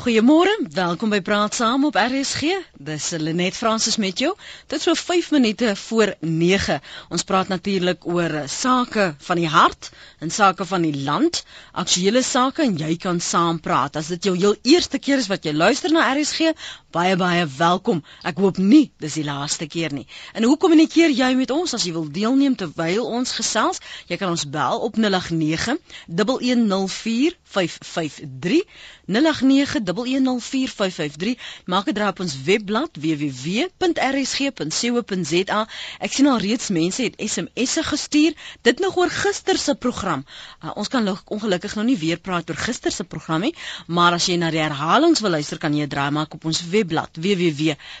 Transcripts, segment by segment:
Goeiemôre, welkom by Praat Saam op RSG. Dis Lenet Fransis met jou. Dit so 5 minute voor 9. Ons praat natuurlik oor sake van die hart en sake van die land, aktuelle sake en jy kan saam praat. As dit jou heel eerste keer is wat jy luister na RSG, baie baie welkom. Ek hoop nie dis die laaste keer nie. En hoe kommunikeer jy met ons as jy wil deelneem terwyl ons gesels? Jy kan ons bel op 089 1104 553 0891104553 maak 'n draai op ons webblad www.rsg.co.za ek sien al reeds mense het SMS'e gestuur dit nog oor gister se program uh, ons kan ongelukkig nou nie weer praat oor gister se program nie maar as jy na die herhalings wil luister kan jy 'n draai maak op ons webblad www.rsg.co.za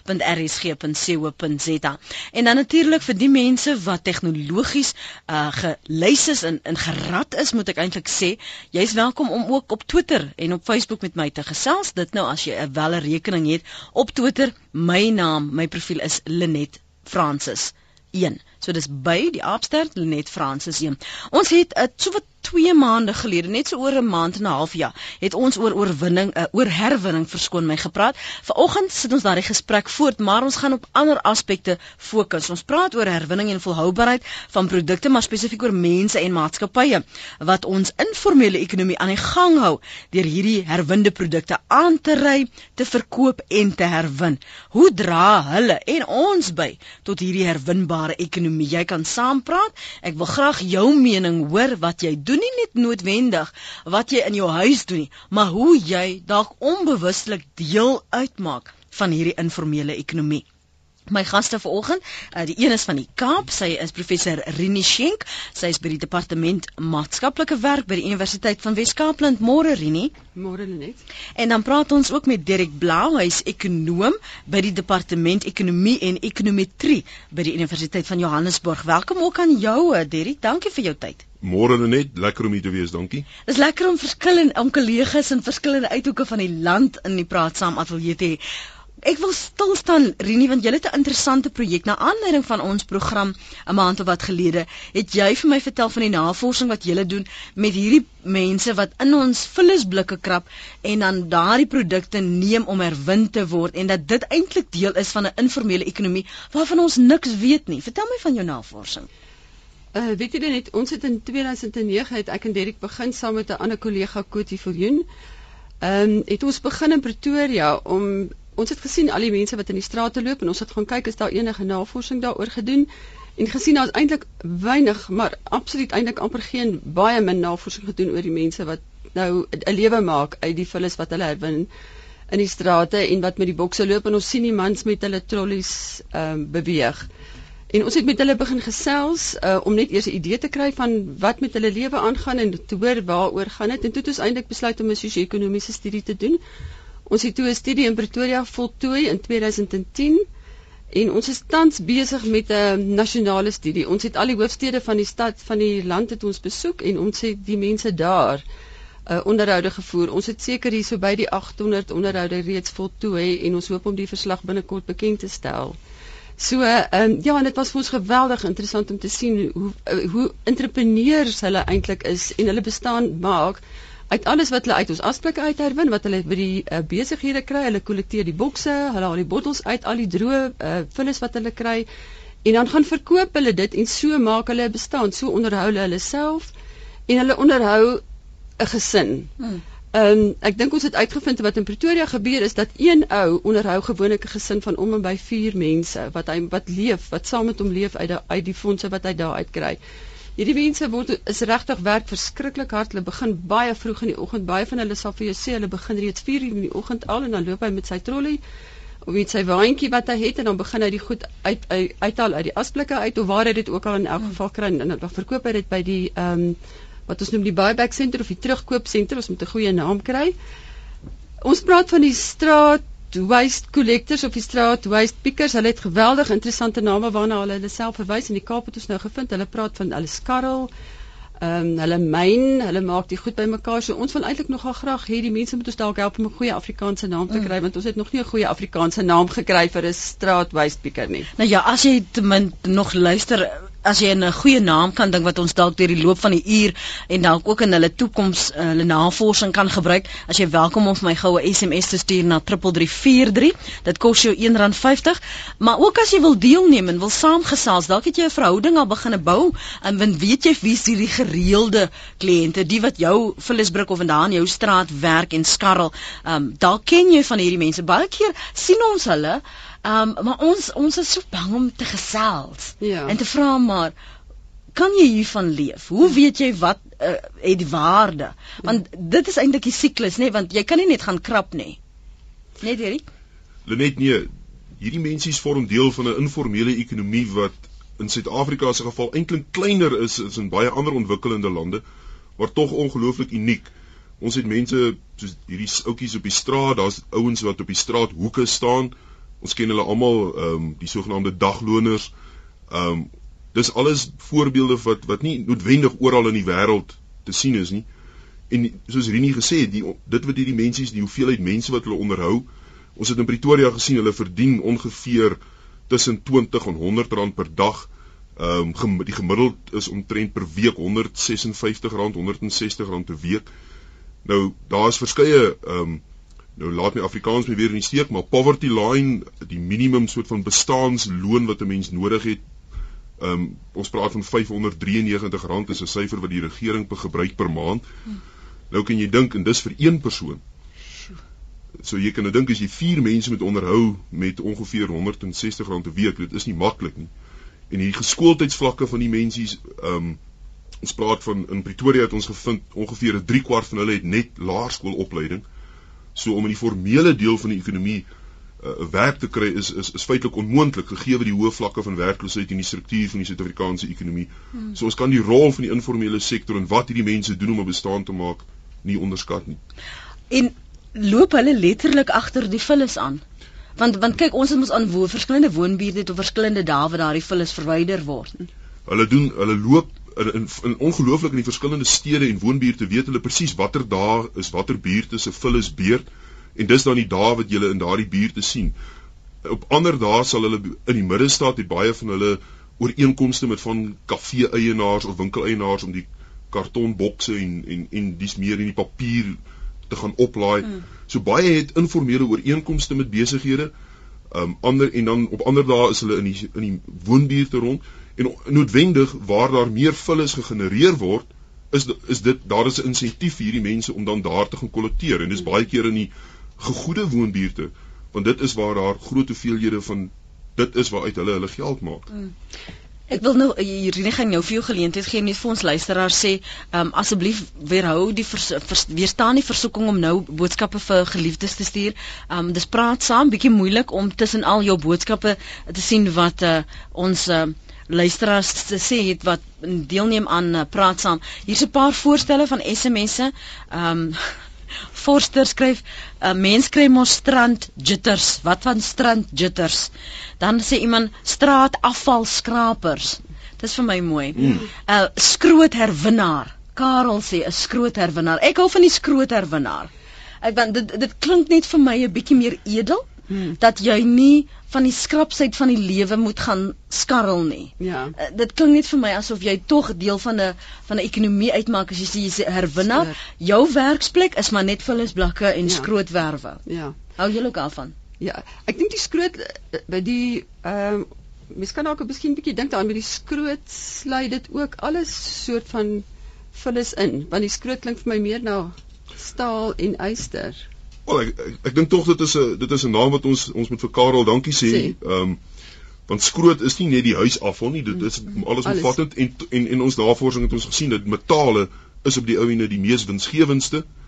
en dan natuurlik vir die mense wat tegnologies uh, gelys is en, en gerad is moet ek eintlik sê jy's welkom om ook op Twitter en op Facebook ook met my te gesels. Dit nou as jy 'n welle rekening het op Twitter, my naam, my profiel is Lenet Francis 1. So dis by die Aapsterd Lenet Francis 1. Ons het 'n uh, so wat 2 maande gelede, net so oor 'n maand en 'n half ja, het ons oor oorwinning, uh, oor herwinning verskoon my gepraat. Vanoggend sit ons daardie gesprek voort, maar ons gaan op ander aspekte fokus. Ons praat oor herwinning en volhoubaarheid van produkte, maar spesifiek oor mense en maatskappye wat ons informele ekonomie aan die gang hou deur hierdie herwinde produkte aan te ry, te verkoop en te herwin. Hoe dra hulle en ons by tot hierdie herwinbare ekonomie? Jy kan saampraat. Ek wil graag jou mening hoor wat jy doen doen nie net noodwendig wat jy in jou huis doen nie, maar hoe jy dalk onbewustelik deel uitmaak van hierdie informele ekonomie. My gaste vanoggend, uh, die een is van die Kaap, sy is professor Rini Schenk, sy is by die departement maatskaplike werk by die Universiteit van Wes-Kaapland. Môre Rini. Môre net. En dan praat ons ook met Derek Blau, hy is ekonoom by die departement ekonomie en ekonometrie by die Universiteit van Johannesburg. Welkom ook aan jou, eh, Derek. Dankie vir jou tyd. Môre net, lekker om hier te wees, dankie. Dis lekker om verskillende om kollegas in verskillende uithoeke van die land in die praat saam ateljee te hê. Ek wil stil staan Rini want jy het 'n interessante projek na aanleiding van ons program 'n maand of wat gelede. Het jy vir my vertel van die navorsing wat jy doen met hierdie mense wat in ons vullisblikke krap en dan daardie produkte neem om herwin te word en dat dit eintlik deel is van 'n informele ekonomie waarvan ons niks weet nie. Vertel my van jou navorsing. Uh weet jy net ons het in 2009 het ek en Derek begin saam met 'n ander kollega Kotie Viljoen. Ehm um, het ons begin in Pretoria om ons het gesien al die mense wat in die strate loop en ons het gaan kyk is daar enige navorsing daaroor gedoen? En gesien daar's eintlik weinig maar absoluut eintlik amper geen baie min navorsing gedoen oor die mense wat nou 'n lewe maak uit die vullis wat hulle herwin in die strate en wat met die bokse loop en ons sien die mans met hulle trollies um, beweeg. En ons het met hulle begin gesels uh, om net eers 'n idee te kry van wat met hulle lewe aangaan en te hoor waaroor gaan dit en toe het ons eintlik besluit om 'n sosio-ekonomiese studie te doen Ons het toe 'n studie in Pretoria voltooi in 2010 en ons is tans besig met 'n nasionale studie. Ons het al die hoofstede van die stad van die land het ons besoek en ons het die mense daar uh, onderhoude gevoer. Ons het seker hier so by die 800 onderhoude reeds voltooi en ons hoop om die verslag binnekort bekend te stel. So ehm um, ja, en dit was vir ons geweldig interessant om te sien hoe uh, hoe entrepreneurs hulle eintlik is en hulle bestaan maak uit alles wat hulle uit ons asblikke uit herwin wat hulle by die uh, besighede kry, hulle kollekteer die bokse, hulle haal die bottels uit, al die droë uh, vullis wat hulle kry en dan gaan verkoop hulle dit en so maak hulle 'n bestaan, so onderhou hulle hulle self en hulle onderhou 'n gesin. Hmm. Um, ek dink ons het uitgevind wat in Pretoria gebeur is dat een ou onderhou gewoonlik 'n gesin van om en by 4 mense wat hy wat leef, wat saam met hom leef uit die, uit die fondse wat hy daar uitkry. Hierdie mense word is regtig werk verskriklik hard. Hulle begin baie vroeg in die oggend. Baie van hulle sal vir jou sê hulle begin reeds 4:00 in die oggend al en dan loop hy met sy trolly of met sy waantjie wat hy het en dan begin hy die goed uit uithaal uit die asblikke uit of waar hy dit ook al in elk geval kry en dan verkoop hy dit by die ehm um, wat ons noem die buyback senter of die terugkoopsenter ons moet 'n goeie naam kry. Ons praat van die straat waste collectors of die straat waste pickers. Hulle het geweldig interessante name waarna hulle hulle self verwys in die Kaap het ons nou gevind. Hulle praat van hulle skarrel. Ehm um, hulle myn, hulle maak die goed bymekaar. So ons wil eintlik nogal graag hê die mense moet ons dalk help om 'n goeie Afrikaanse naam te mm. kry mm. want ons het nog nie 'n goeie Afrikaanse naam gekry vir 'n straat waste picker nie. Nou ja, as jy ten minste nog luister as jy 'n goeie naam kan dink wat ons dalk deur die loop van die uur en dalk ook in hulle toekoms uh, hulle navorsing kan gebruik, as jy welkom om vir my goue SMS te stuur na 3343. Dit kos jou R1.50, maar ook as jy wil deelneem en wil saamgesels, dalk het jy 'n verhouding al begine bou en want weet jy wie is hierdie gereelde kliënte, die wat jou vullisbrik of vandaan jou straat werk en skarrel. Ehm um, dalk ken jy van hierdie mense. Baie keer sien ons hulle um, maar ons ons is so bang om te gesels Ja. en te vra maar kan jy hiervan leef? Hoe weet jy wat uh, het waarde? Want dit is eintlik die siklus nê, nee? want jy kan nie net gaan krap nie. Net hierdie. Lenet nee, hierdie mensies vorm deel van 'n informele ekonomie wat in Suid-Afrika se geval eintlik kleiner is as in baie ander ontwikkelende lande, maar tog ongelooflik uniek. Ons het mense soos hierdie ouetjies op die straat, daar's ouens wat op die straat hoeke staan. Ons ken hulle almal, ehm um, die sogenaamde dagloners. Ehm um, dis alles voorbeelde wat wat nie noodwendig oral in die wêreld te sien is nie. En soos Rini gesê het, die dit wat hierdie mense, die hoeveelheid mense wat hulle onderhou, ons het in Pretoria gesien hulle verdien ongeveer tussen 20 en 100 rand per dag. Ehm um, die gemiddeld is omtrent per week 156 rand, 160 rand per week. Nou daar's verskeie ehm um, nou laat my Afrikaans my weer in die steek, maar poverty line, die minimum soort van bestaansloon wat 'n mens nodig het. Ehm um, ons praat van R593 is 'n syfer wat die regering gebruik per maand. Nou kan jy dink en dis vir een persoon. So jy kan nou dink as jy 4 mense moet onderhou met ongeveer R160 'n week, dit is nie maklik nie. En die geskooldheidsvlakke van die mensies ehm um, ons praat van in Pretoria het ons gevind ongeveer 'n 3 kwart van hulle het net laerskoolopleiding. So om in die formele deel van die ekonomie 'n uh, werk te kry is is is feitelik onmoontlik gegee die hoë vlakke van werkloosheid en die struktuur van die Suid-Afrikaanse ekonomie. Hmm. So ons kan die rol van die informele sektor en wat hierdie mense doen om 'n bestaan te maak nie onderskat nie. En loop hulle letterlik agter die vullis aan? Want want kyk ons het mos aan wo verskillende woonbuurte op verskillende dae waar daardie vullis verwyder word. Hulle doen hulle loop in in, ongelooflik in die verskillende stede en woonbuurte weet hulle presies watter dae is watter buurte se vullis beurt en dis dan die dae wat jy in daardie buurte sien. Op ander dae sal hulle in die middestad het baie van hulle ooreenkomste met van kafee-eienaars of winkeleienaars om die kartonbokse en en en dis meer in die papier te gaan oplaai. Hmm. So baie het informele ooreenkomste met besighede. Um ander en dan op ander dae is hulle in die in die woonbuurte rond en noodwendig waar daar meer vullis gegenereer word is is dit daar is 'n insentief vir hierdie mense om dan daar te gaan kollekteer en dis baie keer in die gegoede woonbuurte want dit is waar daar groot hoeveelhede van dit is waaruit hulle hulle geld maak. Mm. Ek wil nou hierdie gaan jou vir jou geleentheid gee net vir ons luisteraars sê, ehm um, asseblief weerhou die vers, vers, weerstaan die versoeking om nou boodskappe vir geliefdes te stuur. Ehm um, dis praat saam, bietjie moeilik om tussen al jou boodskappe te sien wat uh, ons uh, luisteraars te sê het wat deelneem aan uh, praat saam. Hier's 'n paar voorstelle van SMS'e. Ehm um, Forster skryf 'n uh, mens kry mos strand jitters. Wat van strand jitters? Dan sê iemand straatafval skrapers. Dis vir my mooi. 'n mm. uh, Skroot herwinnaar. Karel sê 'n skroot herwinnaar. Ek hou van die skroot herwinnaar. Ek want dit dit klink net vir my 'n bietjie meer edel hmm. dat jy nie van die skrapsheid van die lewe moet gaan skarrel nie. Ja. Uh, dit klink net vir my asof jy tog deel van 'n van 'n ekonomie uitmaak as jy sê jy's 'n herwinnaar. Jou werksplek is maar net vullisblakke en ja. skrootwerwe. Ja. Hou jy ook al van? Ja, ek dink die skroot eh, by die ehm uh, mens kan dalk 'n miskien bietjie dink daaraan met die skroot sluit dit ook alles soort van vullis in, want die skroot klink vir my meer na staal en yster. Wel ek ek, ek dink tog dit is 'n dit is 'n naam wat ons ons moet vir Karel dankie sê. Ehm um, want skroot is nie net die huisafval nie, dit is alles omvattend en en en ons navorsing het ons gesien dat metale is op die ou ene die mees winsgewendste. Ehm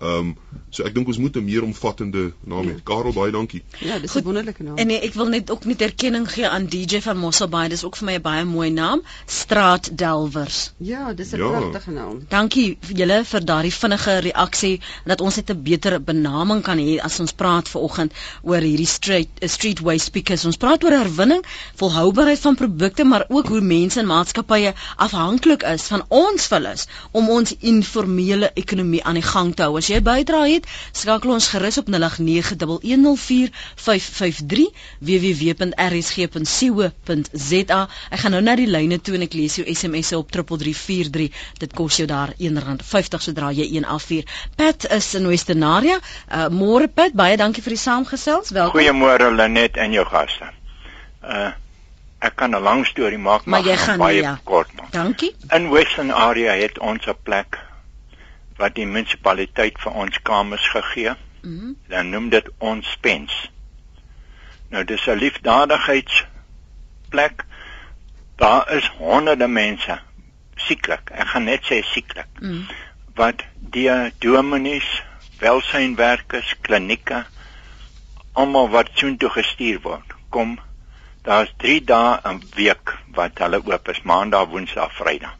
um, so ek dink ons moet 'n meer omvattende naam hê. Ja. Karel baie dankie. Ja, dis 'n wonderlike naam. En nee, ek wil net ook net erkenning gee aan DJ van Mosselbaai. Dis ook vir my 'n baie mooi naam, Straatdelwers. Ja, dis 'n ja. pragtige naam. Dankie julle vir daardie vinnige reaksie dat ons net 'n beter benaming kan hê as ons praat vanoggend oor hierdie street uh, street waste speakers. Ons praat oor herwinning, volhoubaarheid van produkte, maar ook hoe mense en maatskappye afhanklik is van ons vullis om ons informele ekonomie aan die gang te hou. As jy bydra het, skakel ons gerus op 0891104553 www.rsg.co.za. Ek gaan nou na die lyne toe en ek lees jou SMS'e op 3343. Dit kos jou daar R1.50 sodra jy een afvuur. Pat is in Westernaria. Uh, Môre Pat, baie dankie vir die saamgesels. Welkom. Goeiemôre Lenet en jou gaste. Uh ek kan 'n lang storie maak, maar jy gaan baie ja. kort maak. Dankie. In Western Area het ons 'n plek wat die munisipaliteit vir ons kamers gegee. Mm Dan noem dit ons spens. Nou dis 'n liefdadigheidsplek. Daar is honderde mense sieklik. Ek gaan net sê sieklik. mm. wat die dominees, welsynwerkers, klinieke almal wat soontoe gestuur word. Kom, daar's 3 dae 'n week wat hulle oop is, Maandag, Woensdag, Vrydag.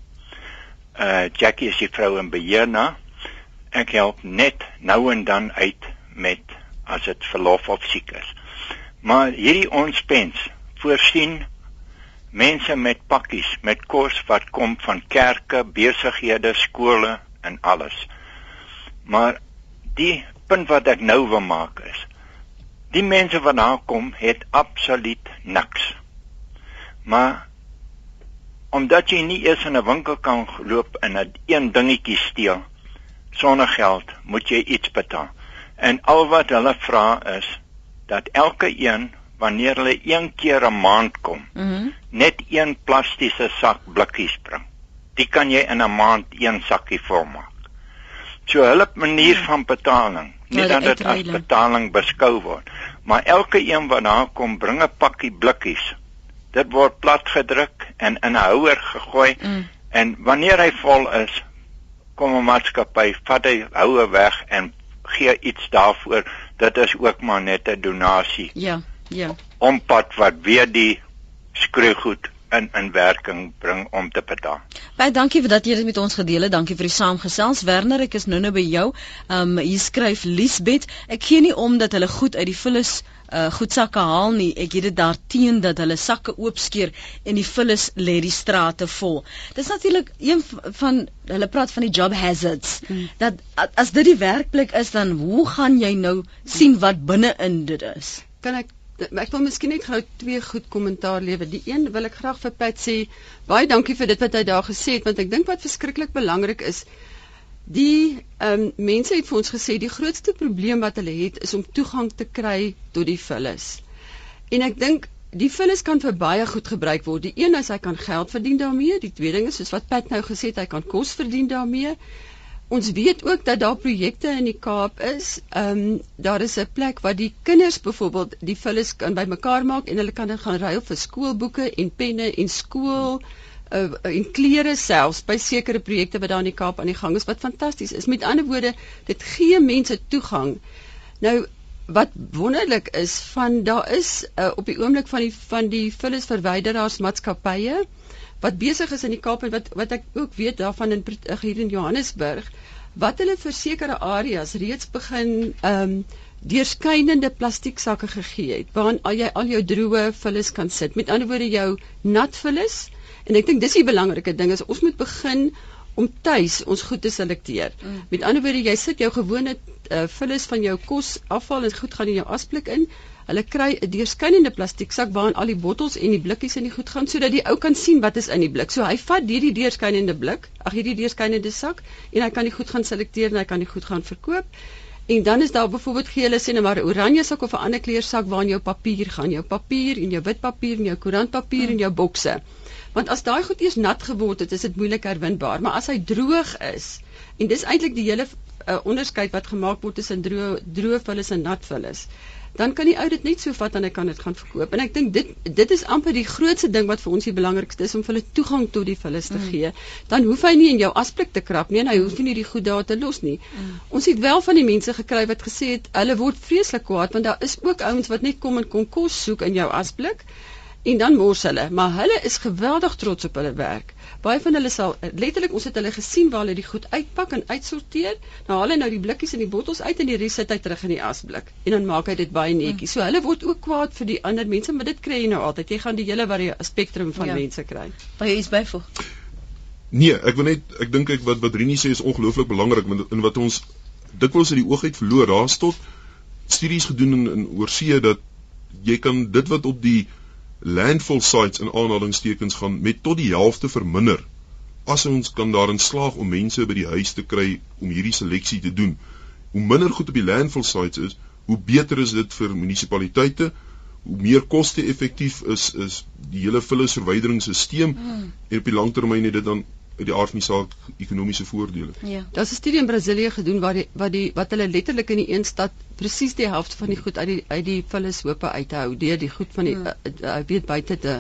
Uh Jackie is die vrou in beheer na. Ek help net nou en dan uit met as dit verlof of siek is. Maar hierdie onspens voorsien mense met pakkies met kos wat kom van kerke, besighede, skole en alles. Maar die punt wat ek nou wil maak is die mense wat daar kom het absoluut niks. Maar omdat jy nie eers in 'n winkel kan loop en 'n een dingetjie steel sonder geld, moet jy iets betaal. En al wat hulle vra is dat elke een wanneer hulle een keer 'n maand kom. Mm net een plastiese sak blikkies bring. Die kan jy in 'n maand een sakkie volmaak. So hulle manier Ja. van betaling, nie Ja, dat die dit as betaling beskou word, maar elke een wat daar kom, bring 'n pakkie blikkies. Dit word platgedruk en in 'n houer gegooi Mm. en wanneer hy vol is, kom 'n maatskappy, vat hy houer weg en gee iets daarvoor. Dit is ook maar net 'n donasie Ja, ja. ompad wat weer die skroegoed in in werking bring om te betaal. Baie dankie vir dat jy dit met ons gedeel het. Dankie vir die saamgesels. Werner, ek is nou nou by jou. Um hier skryf Liesbet, ek gee nie om dat hulle goed uit die vullis uh goedsakke haal nie. Ek het dit daarteen dat hulle sakke oopskeer en die vullis lê die strate vol. Dis natuurlik een van hulle praat van die job hazards. Mm. Dat as dit die werkplek is dan hoe gaan jy nou sien wat binne in dit is? kan ek ek wil miskien net gou twee goed kommentaar lewer. Die een wil ek graag vir Pat sê, baie dankie vir dit wat hy daar gesê het want ek dink wat verskriklik belangrik is die um, mense het vir ons gesê die grootste probleem wat hulle het is om toegang te kry tot die vullis. En ek dink die vullis kan vir baie goed gebruik word. Die een is hy kan geld verdien daarmee, die tweede ding is soos wat Pat nou gesê het, hy kan kos verdien daarmee. Ons weet ook dat daar projekte in die Kaap is. Ehm um, daar is 'n plek waar die kinders byvoorbeeld die vullis kan bymekaar maak en hulle kan dit gaan ruil vir skoolboeke en penne en skool uh, en klere selfs by sekere projekte wat daar in die Kaap aan die gang is wat fantasties is. Met ander woorde, dit gee mense toegang. Nou wat wonderlik is van daar is uh, op die oomblik van die van die vullisverwyderaars maatskappye wat besig is in die Kaap en wat wat ek ook weet daarvan in hier in Johannesburg wat hulle vir sekere areas reeds begin ehm um, deurskynende plastieksakke gegee het waarin al jy al jou droë vullis kan sit. Met ander woorde jou nat vullis en ek dink dis die belangrike ding is ons moet begin om tuis ons goed te selekteer. Mm. Met ander woorde jy sit jou gewone uh, vullis van jou kos afval en goed gaan in jou asblik in. Hulle kry 'n deurskynende plastieksak waarin al die bottels en die blikkies in die goed gaan sodat die ou kan sien wat is in die blik. So hy vat hierdie deurskynende blik, ag hierdie deurskynende sak en hy kan die goed gaan selekteer en hy kan die goed gaan verkoop. En dan is daar byvoorbeeld gee hulle sê net maar 'n oranje sak of 'n ander kleur sak waarin jou papier gaan, jou papier en jou wit papier en jou koerantpapier Hmm. en jou bokse. Want as daai goed eers nat geword het, is dit moeilik herwinbaar, maar as hy droog is en dis eintlik die hele uh, onderskeid wat gemaak word tussen droë droë vullis en nat vullis. Dan kan die ou dit net so vat en hy kan dit gaan verkoop. En ek dink dit dit is amper die grootste ding wat vir ons die belangrikste is om hulle toegang tot die vullis te Mm. gee. Dan hoef hy nie in jou asblik te krap nie en hy hoef nie die goed daar te los nie. Mm. Ons het wel van die mense gekry wat gesê het hulle word vreeslik kwaad want daar is ook ouens wat net kom en kom kos soek in jou asblik en dan mors hulle, maar hulle is geweldig trots op hulle werk. Baie van hulle sal letterlik ons het hulle gesien waar hulle die goed uitpak en uitsorteer. Nou haal hy nou die blikkies en die bottels uit en die res sit hy terug in die asblik en dan maak hy dit baie netjies. So hulle word ook kwaad vir die ander mense, maar dit kry jy nou altyd. Jy gaan die hele varie spektrum van Ja. mense kry. Wil jy iets byvoeg? Nee, ek wil net ek dink ek wat wat Rini sê is ongelooflik belangrik want in wat ons dikwels uit die oog uit verloor. Daar's tot studies gedoen in, in oorsee dat jy kan dit wat op die landfill sites in aanhalingstekens gaan met tot die helfte verminder as ons kan daarin slaag om mense by die huis te kry om hierdie seleksie te doen. Hoe minder goed op die landfill sites is, hoe beter is dit vir munisipaliteite, hoe meer koste-effektief is is die hele vullisverwyderingsstelsel hmm. en op die langtermyn het dit dan uit die aard van die saak ekonomiese voordele. Ja. Daar's 'n studie in Brasilië gedoen waar die wat die wat hulle letterlik in die een stad presies die helfte van die goed uit die uit die vullishope uithou deur die goed van die hmm. uh, uh, weet buite te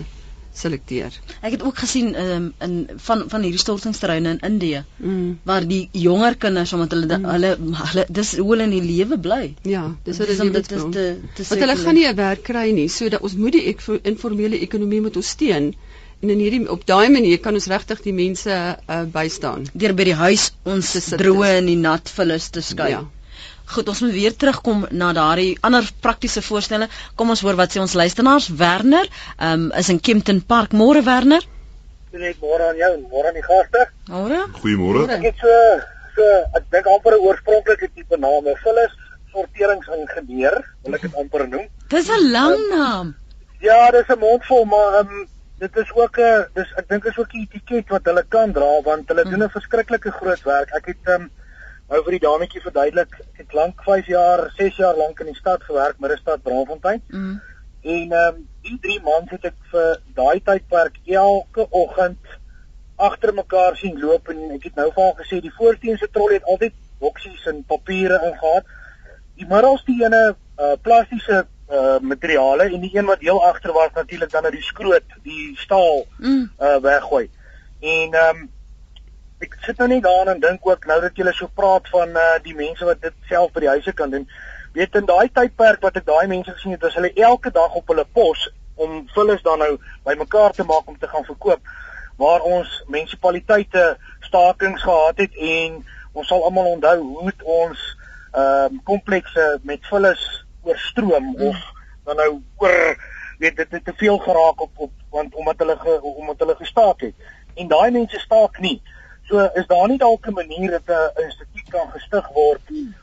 selekteer. Ek het ook gesien um, in van van hierdie stortingsterreine in Indië mm. waar die jonger kinders omdat hulle mm. hulle hulle dis hoe hulle in die lewe bly. Ja, dis wat dit is te te Want hulle gaan nie 'n werk kry nie, so dat ons moet die ek, informele ekonomie moet ons steun. En in hierdie op daai manier kan ons regtig die mense uh, bystaan. Deur by die huis ons droë en die nat vullis te skei. Ja. Goed, ons moet weer terugkom na daardie ander praktiese voorstelle. Kom ons hoor wat sê ons luisteraars. Werner, ehm um, is in Kempton Park. Môre Werner. Net môre aan jou en môre aan die gaste. Môre. Goeiemôre. Ek het so so ek dink amper 'n oorspronklike tipe naam. Vullis sorteringsingenieur, wil ek dit amper noem. Dis 'n lang naam. Ja, dis 'n mondvol, maar ehm um, dit is ook 'n dis ek dink is ook 'n etiket wat hulle kan dra want hulle mm. doen 'n verskriklike groot werk. Ek het ehm um, nou vir die dametjie verduidelik, ek het lank 5 jaar, 6 jaar lank in die stad gewerk, Middelstad Braamfontein. Mm. En ehm um, die drie maande het ek vir daai tydperk elke oggend agter mekaar sien loop en ek het nou vir haar gesê die voorsteense trolly het altyd boksies en papiere ingehaat. Die middelste ene uh, plastiese uh materiale en die een wat heel agter was natuurlik dan uit die skroot, die staal mm. uh weggooi. En ehm um, ek sit nou net daaraan en dink ook nou dat julle so praat van uh die mense wat dit self by die huise kan doen. Weet in daai tydperk wat ek daai mense gesien het, was hulle elke dag op hulle pos om vullis dan nou bymekaar te maak om te gaan verkoop waar ons munisipaliteite stakings gehad het en ons sal almal onthou hoe ons ehm um, komplekse met vullis oorstroom mm. of dan nou oor weet dit het te veel geraak op op want omdat hulle ge, omdat hulle gestaak het en daai mense staak nie so is daar nie dalk 'n manier dat 'n instituut kan gestig word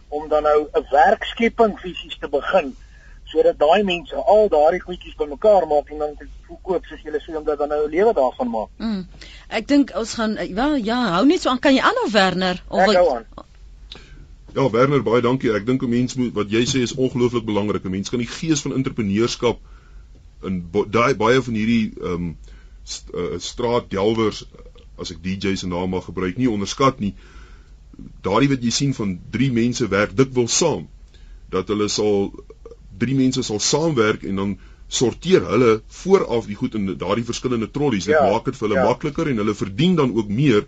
om dan nou 'n werkskepping fisies te begin sodat daai mense al daardie goedjies bymekaar maak en dan verkoop soos julle sê om dit dan nou 'n lewe daarvan maak. Mm. Ek dink ons gaan wel ja, hou net so aan kan jy aanhou Werner of ek hou aan. Ja, Werner, baie dankie. Ek dink 'n mens moet wat jy sê is ongelooflik belangrik. 'n Mens kan die gees van entrepreneurskap in daai baie van hierdie ehm um, st uh, straatdelwers as ek DJ se naam mag gebruik, nie onderskat nie. Daardie wat jy sien van drie mense werk dikwels saam. Dat hulle sal drie mense sal saamwerk en dan sorteer hulle vooraf die goed in daardie verskillende trollies. Dit ja, maak dit vir hulle ja. makliker en hulle verdien dan ook meer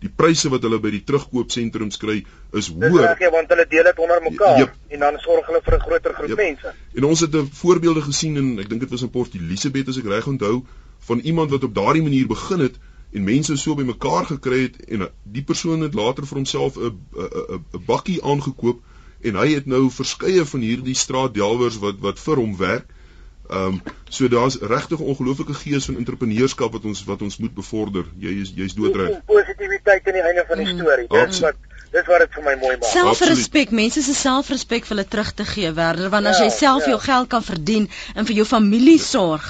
die pryse wat hulle by die terugkoopsentrums kry is hoër. Dis reg, want hulle deel dit onder mekaar yep. en dan sorg hulle vir 'n groter groep yep. mense. En ons het 'n voorbeelde gesien en ek dink dit was in Port Elizabeth as ek reg onthou van iemand wat op daardie manier begin het en mense so by mekaar gekry het en die persoon het later vir homself 'n 'n 'n bakkie aangekoop en hy het nou verskeie van hierdie straatdelwers wat wat vir hom werk Ehm um, so daar's regtig 'n ongelooflike gees van entrepreneurskap wat ons wat ons moet bevorder. Jy is jy's doodreg. Positiwiteit aan die einde van die mm. storie. Mm, dis wat dis wat dit vir my mooi maak. Selfrespek, mense se selfrespek vir hulle terug te gee, Werner, want as ja, jy self ja. jou geld kan verdien en vir jou familie sorg,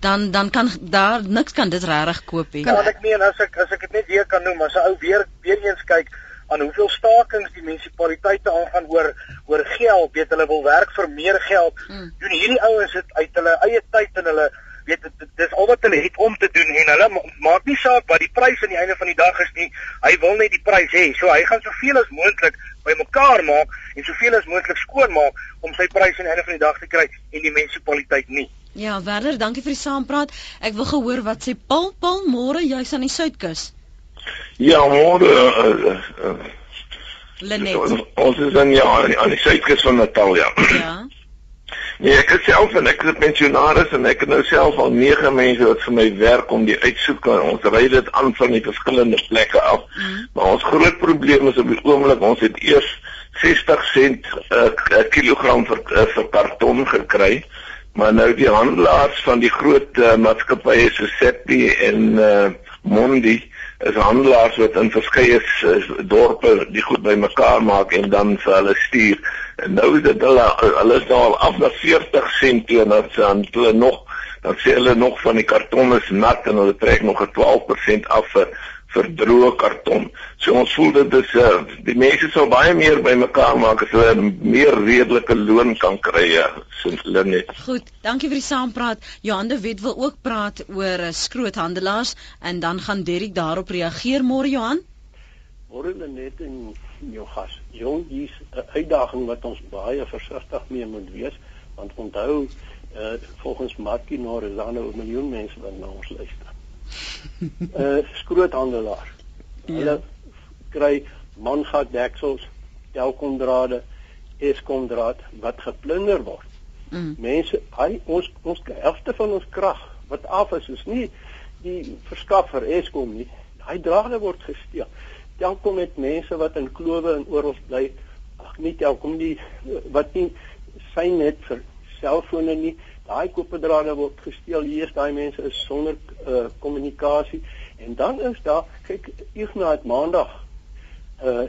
dan dan kan daar niks kan dit regtig koop nie. Kan ek meen as ek as ek dit net weer kan noem, as 'n ou weer weer eens kyk aan hoeveel stakings die munisipaliteite aangaan oor oor geld, weet hulle wil werk vir meer geld. Mm. Doen hierdie ouens dit uit hulle eie tyd en hulle weet dis al wat hulle het om te doen en hulle maak nie saak wat die prys aan die einde van die dag is nie. Hy wil net die prys hê. So hy gaan soveel as moontlik bymekaar maak en soveel as moontlik skoon maak om sy prys aan die einde van die dag te kry en die munisipaliteit nie. Ja, Werner, dankie vir die saampraat. Ek wil gehoor wat sê Paul Paul môre jy's aan die Suidkus. Ja, môre uh, uh, Lenet. Ons is dan ja aan die suidkus van Natal ja. Ja. Nee, ek is self en ek is pensionaris en ek het nou self al 9 mense wat vir my werk om die uitsoek en ons ry dit aan van die verskillende plekke af. Mm. Maar ons groot probleem is op die oomblik ons het eers 60 sent 'n uh, kilogram vir uh, vir karton gekry. Maar nou die handelaars van die groot uh, maatskappye so Seppi en uh, Mondi is handelaars wat in verskeie dorpe die goed bymekaar maak en dan vir hulle stuur. En nou is dit hulle hulle is nou al af na 40 sent teenoor aan toe nog dan sê hulle nog van die karton is nat en hulle trek nog 'n 12% af vir vir droë karton. So ons voel dit is uh, die mense sou baie meer bymekaar maak as hulle meer redelike loon kan kry ja, sins hulle net. Goed, dankie vir die saampraat. Johan de Wet wil ook praat oor uh, skroothandelaars en dan gaan Derrick daarop reageer môre Johan. Môre net in jou gas. Jong, hier's 'n uitdaging wat ons baie versigtig mee moet wees want onthou uh, volgens Markie nou is daar nou 'n miljoen mense wat na ons luister uh skroothandelaar. Ja. Hulle kry mangat deksels, telkomdrade, eskomdraad wat geplunder word. Mm. Mense, hy ons ons helfte van ons krag wat af is, is nie die verskaffer Eskom nie. Hy drade word gesteel. Telkom het mense wat in klowe en oral bly. Ag nie Telkom nie wat nie sy net vir selfone nie daai koperdrade word gesteel. Hier is daai mense is sonder uh, kommunikasie. En dan is daar kyk Ignas maandag uh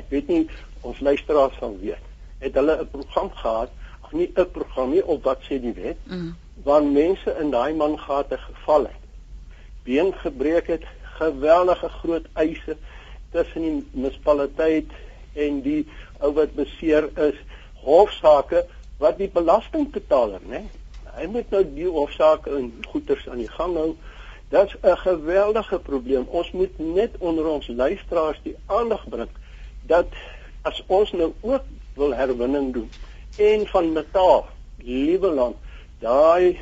ek weet nie ons luisteraars sal weet het hulle 'n program gehad ag nie 'n program nie op wat sê die wet mm. waar mense in daai mangate geval het been gebreek het geweldige groot eise tussen die munisipaliteit en die ou wat beseer is hofsaake wat die belastingbetaler nê Hy moet nou die hofsaak in goeters aan die gang hou. Dit's 'n geweldige probleem. Ons moet net onder ons luisteraars die aandag bring dat as ons nou ook wil herwinning doen en van metaal, liewe land, daai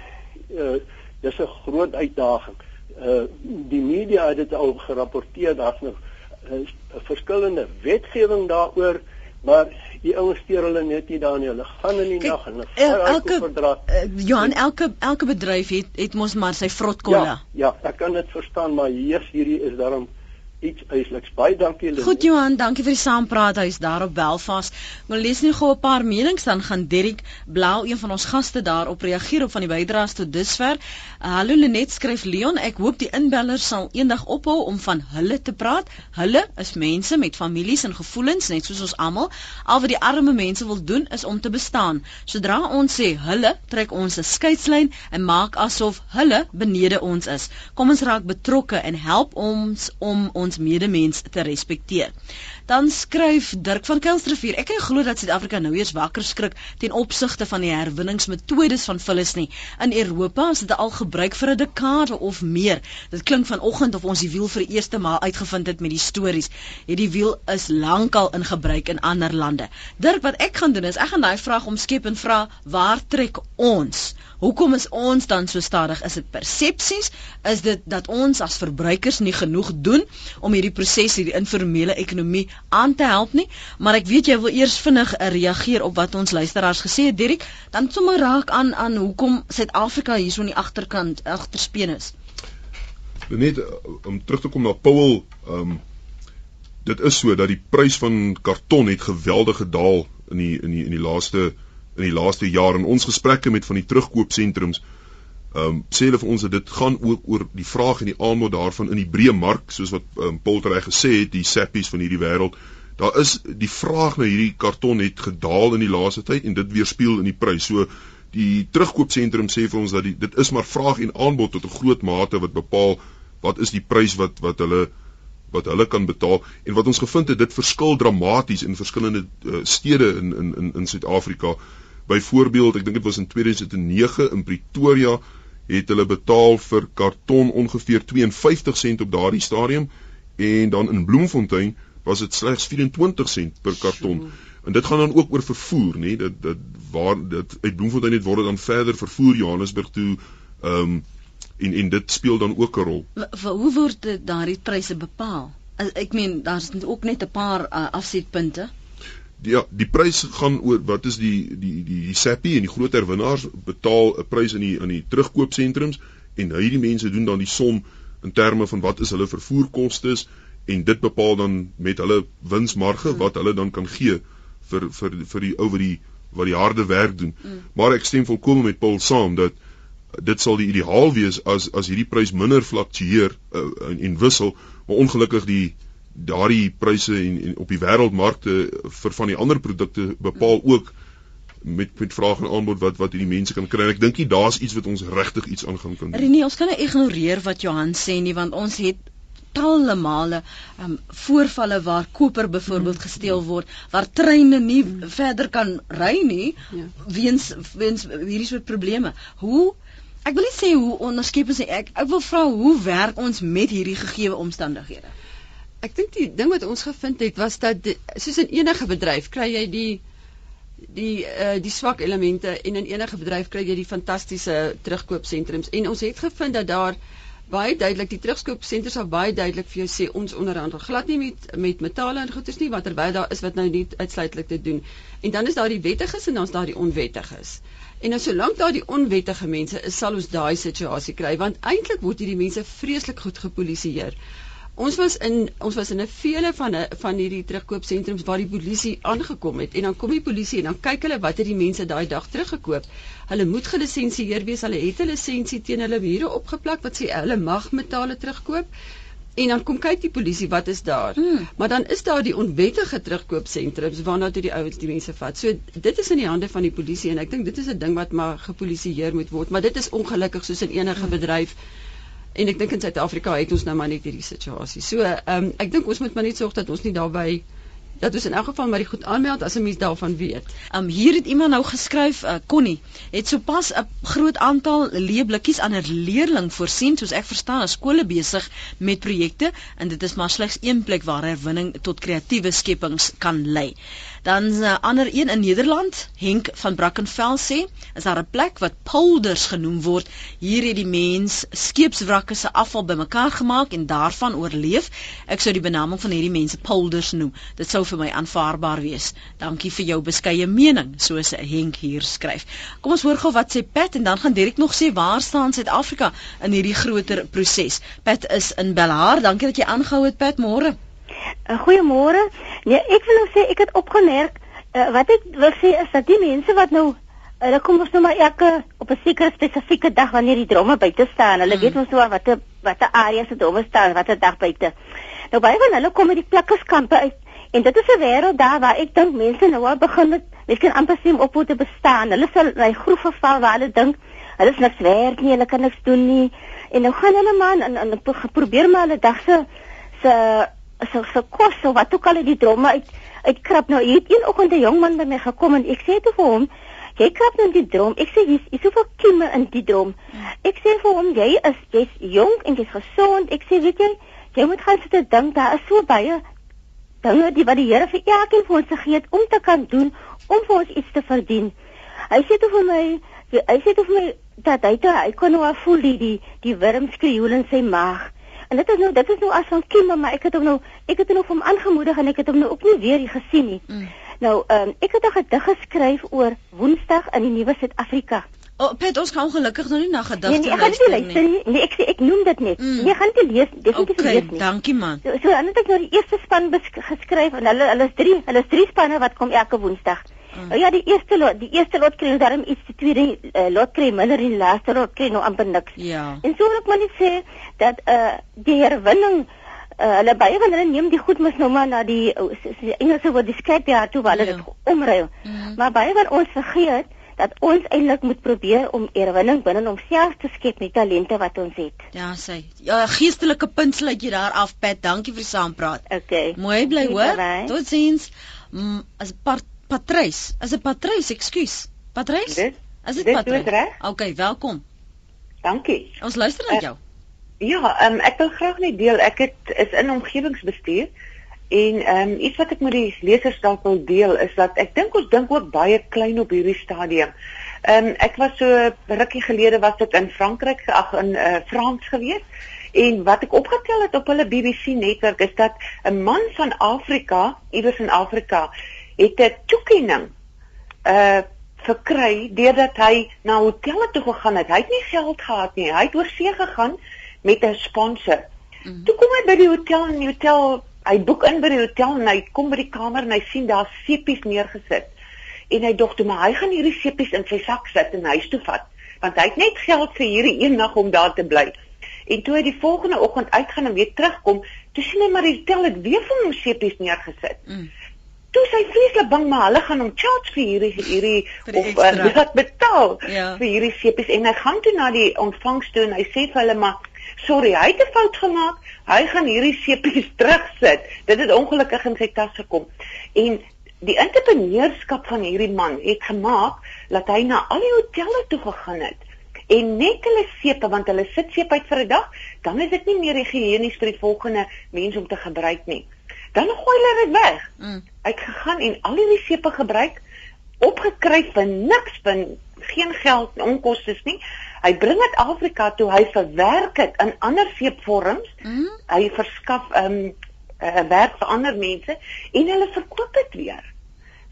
uh, dis 'n groot uitdaging. Uh die media het dit al gerapporteer daar's nog uh, verskillende wetgewing daaroor, maar die ouens steur hulle net nie daar nie. Hulle gaan in die nag en hulle elke verdra. Uh, Johan, elke elke bedryf het het mos maar sy vrotkolle. Ja, ja, ek kan dit verstaan, maar hier hierdie is daarom iets eisliks. Baie dankie Lynn. Goed Johan, dankie vir die saampraat. Hy's daar op Belfast. Maar lees net gou 'n paar menings dan gaan Derrick Blau, een van ons gaste daar op reageer op van die bydraes tot dusver. Hallo Lenet skryf Leon, ek hoop die inbellers sal eendag ophou om van hulle te praat. Hulle is mense met families en gevoelens net soos ons almal. Al wat die arme mense wil doen is om te bestaan. Sodra ons sê hulle, trek ons 'n skeidslyn en maak asof hulle benede ons is. Kom ons raak betrokke en help ons om ons ons medemens te respekteer. Dan skryf Dirk van Kuilsrivier: Ek kan glo dat Suid-Afrika nou eers wakker skrik ten opsigte van die herwinningsmetodes van vullis nie. In Europa is dit al gebruik vir 'n dekade of meer. Dit klink vanoggend of ons die wiel vir die eerste maal uitgevind het met die stories. Hierdie wiel is lankal in gebruik in ander lande. Dirk, wat ek gaan doen is ek gaan daai vraag omskep en vra: Waar trek ons? Hoekom is ons dan so stadig? Is dit persepsies? Is dit dat ons as verbruikers nie genoeg doen om hierdie proses, hierdie informele ekonomie aan te help nie? Maar ek weet jy wil eers vinnig uh, reageer op wat ons luisteraars gesê het, Dirk, dan sommer raak aan aan hoekom Suid-Afrika hierso in die agterkant agterspeen is. Net om terug te kom na Paul, ehm um, dit is so dat die prys van karton het geweldig gedaal in die in die in die laaste in die laaste jaar in ons gesprekke met van die terugkoopsentrums ehm um, sê hulle vir ons dat dit gaan ook oor die vraag en die aanbod daarvan in die breë mark soos wat ehm um, Paul reg gesê het die sappies van hierdie wêreld. Daar is die vraag na hierdie karton het gedaal in die laaste tyd en dit weerspieël in die prys. So die terugkoopsentrum sê vir ons dat die, dit is maar vraag en aanbod tot 'n groot mate wat bepaal wat is die prys wat wat hulle wat hulle kan betaal. En wat ons gevind het dit verskil dramaties in verskillende uh, stede in in in in Suid-Afrika. Byvoorbeeld, ek dink dit was in 2009 in Pretoria het hulle betaal vir karton ongeveer 52 sent op daardie stadium en dan in Bloemfontein was dit slegs 24 sent per karton. En dit gaan dan ook oor vervoer, nê? Dat dat waar dit uit Bloemfontein net word dan verder vervoer Johannesburg toe ehm um, en en dit speel dan ook 'n rol. Hoe word daardie pryse bepaal? Ek meen daar's ook net 'n paar uh, afsetpunte die ja, die prys gaan oor wat is die die die die SAPI en die groot herwinnaars betaal 'n prys in die in die terugkoopsentrums en hierdie mense doen dan die som in terme van wat is hulle vervoerkoste en dit bepaal dan met hulle winsmarge wat hulle dan kan gee vir vir vir die ou wat die wat die harde werk doen. Mm. Maar ek stem volkomme met Paul saam dat dit sal die ideaal wees as as hierdie prys minder fluktueer uh, en, en wissel maar ongelukkig die daardie pryse en, en op die wêreldmarkte vir van die ander produkte bepaal ook met met vraag en aanbod wat wat hierdie mense kan kry. Ek dink jy daar's iets wat ons regtig iets aan gaan kan doen. Renie, ons kan nie ignoreer wat Johan sê nie want ons het talle male um, voorvalle waar koper byvoorbeeld mm. gesteel word, waar treine nie mm. verder kan ry nie ja. weens weens hierdie soort probleme. Hoe ek wil nie sê hoe onderskep ons ek ek wil vra hoe werk ons met hierdie gegeewe omstandighede? Ek dink die ding wat ons gevind het was dat die, soos in enige bedryf kry jy die die uh, die swak elemente en in enige bedryf kry jy die fantastiese terugkoopsentrums en ons het gevind dat daar baie duidelik die terugskoopsenters sal baie duidelik vir jou sê ons onderhandel glad nie met met metale en goederes nie wat terwyl daar is wat nou nie uitsluitlik te doen. En dan is daar die wettiges en dan is daar die onwettiges. En nou solank daar die onwettige mense is, sal ons daai situasie kry want eintlik word hierdie mense vreeslik goed gepolisieer. Ons was in ons was in 'n vele van 'n van hierdie terugkoopsentrums waar die polisie aangekom het en dan kom die polisie en dan kyk hulle wat het die mense daai dag teruggekoop. Hulle moet gelisensieer wees, hulle het 'n lisensie teen hulle mure opgeplak wat sê hulle mag metale terugkoop. En dan kom kyk die polisie wat is daar. Hmm. Maar dan is daar die onwettige terugkoopsentrums waarna toe die ouens die mense vat. So dit is in die hande van die polisie en ek dink dit is 'n ding wat maar gepolisieer moet word, maar dit is ongelukkig soos in enige hmm. bedryf. En ek dink in Suid-Afrika het ons nou maar net hierdie situasie. So, ehm um, ek dink ons moet maar net sorg dat ons nie daarby dat ons in elk geval maar die goed aanmeld as 'n mens daarvan weet. Um hier het iemand nou geskryf, uh, Connie, het sopas 'n groot aantal leeblikkies aan 'n leerling voorsien, soos ek verstaan, as skole besig met projekte en dit is maar slegs een plek waar herwinning tot kreatiewe skepings kan lei. Dan 'n uh, ander een in Nederland, Henk van Brackenfell sê, is daar 'n plek wat polders genoem word. Hier het die mens skeepswrakke se afval bymekaar gemaak en daarvan oorleef. Ek sou die benaming van hierdie mense polders noem. Dit sou vir my aanvaarbaar wees. Dankie vir jou beskeie mening, soos Henk hier skryf. Kom ons hoor gou wat sê Pat en dan gaan Derek nog sê waar staan Suid-Afrika in hierdie groter proses. Pat is in Belhar. Dankie dat jy aangehou het Pat, môre. Uh, Goeiemôre. Nee, ek wil nou sê ek het opgemerk uh, wat ek wil sê is dat die mense wat nou hulle uh, kom ons nou maar elke op 'n sekere spesifieke dag wanneer die dromme buite staan. Hulle mm. weet ons nou wat wat die areas se dromme staan, wat 'n dag buite. Nou baie van hulle kom met die plakkerskampe uit en dit is 'n wêreld daar waar ek dink mense nou al begin met kan amper sien op hoe te bestaan. Hulle sal hy groef geval waar hulle dink hulle is niks werd nie, hulle kan niks doen nie. En nou gaan hulle man en, en, en probeer maar hulle dag se se so so kos so wat ook al die dromme uit uitkrap. Nou hier het een oggend 'n jong man by my gekom en ek sê te vir hom jy krap nou die drom ek sê hier's hier soveel kieme in die drom ek sê vir hom jy is jy's jonk en jy's gesond. Ek sê weet jy jy moet gaan sit en dink daar is so baie dinge die wat die Here vir elkeen vir ons gegee het om te kan doen om vir ons iets te verdien. Hy sê toe vir my hy sê toe vir my dat hy toe hy kon nou voel die die die wurm skreeu in sy maag En dit is nou dit is nou as van Kim maar ek het hom nou ek het hom nou van aangemoedig en ek het hom nou ook nie weer gesien nie. Mm. Nou ehm um, ek het 'n gedig geskryf oor Woensdag in die Nuwe Suid-Afrika. O, oh, Pet, ons gaan ongelukkig nou nie na gedigte nee, nee, luister nie. nie. Nee, ek sê ek noem dit net. Mm. Nee, gaan dit lees, definitief okay, lees nie. Dankie man. So, so dan het ek nou die eerste span geskryf en hulle hulle is drie, hulle is drie spanne wat kom elke Woensdag. Mm. Ja, die eerste lot, die eerste lot kry daarom iets, die tweede uh, lot kry minder en die laaste lot kry nou amper niks. Ja. En so wil ek maar net sê dat eh uh, die herwinning uh, hulle baie van hulle neem die goed mos nou maar na die uh, Engelse woord die scrapyard toe waar hulle ja. dit omruil. Mm. Maar baie van ons vergeet dat ons eintlik moet probeer om herwinning binne homself te skep met talente wat ons het. Ja, sê. Ja, geestelike punt sluit jy daar af, Pat. Dankie vir die saampraat. Okay. Mooi bly hoor. Totsiens. Mm, as part Patrys. Is dit Patrys? Ekskuus. Patrys? Is dit Patrys? OK, welkom. Dankie. Ons luister na uh, jou. Ja, um, ek wil graag net deel. Ek het is in omgewingsbestuur en ehm um, iets wat ek met die lesers dalk wil deel is dat ek dink ons dink ook baie klein op hierdie stadium. Ehm um, ek was so rukkie gelede was dit in Frankryk, ag in uh, Frans gewees. En wat ek opgetel het op hulle BBC netwerk is dat 'n man van Afrika, iewers in Afrika, het 'n toekenning uh verkry deurdat hy na hotelle toe gegaan het. Hy het nie geld gehad nie. Hy het oor see gegaan met 'n sponsor. Mm. Toe kom hy by die hotel en die hotel, hy boek in by die hotel en hy kom by die kamer en hy sien daar sepies neergesit. En hy dink toe maar hy gaan hierdie sepies in sy sak sit en huis toe vat, want hy het net geld vir hierdie een nag om daar te bly. En toe hy die volgende oggend uitgaan en weer terugkom, Toe sien hy maar hy tel dit weer vir hom seepies neergesit. Mm. Toe sy vreeslik bang maar hulle gaan hom charge vir hierdie hierdie of uh, wat betaal ja. vir hierdie seepies en hy gaan toe na die ontvangs toe en hy sê vir hulle maar sorry, hy het 'n fout gemaak. Hy gaan hierdie seepies terugsit. Dit het ongelukkig in sy tas gekom. En die entrepreneurskap van hierdie man het gemaak dat hy na al die hotelle toe gegaan het en net hulle sepe want hulle sit seep uit vir 'n dag, dan is dit nie meer higiënies vir die volgende mens om te gebruik nie. Dan gooi hulle dit weg. Mm. Het gegaan en al hierdie sepe gebruik opgekry vir niks, vir geen geld, onkoste nie. Hy bring dit Afrika toe, hy verwerk dit in ander seepvorms. Mm. Hy verskaf um, ehm, uh, werk vir ander mense en hulle verkoop dit weer.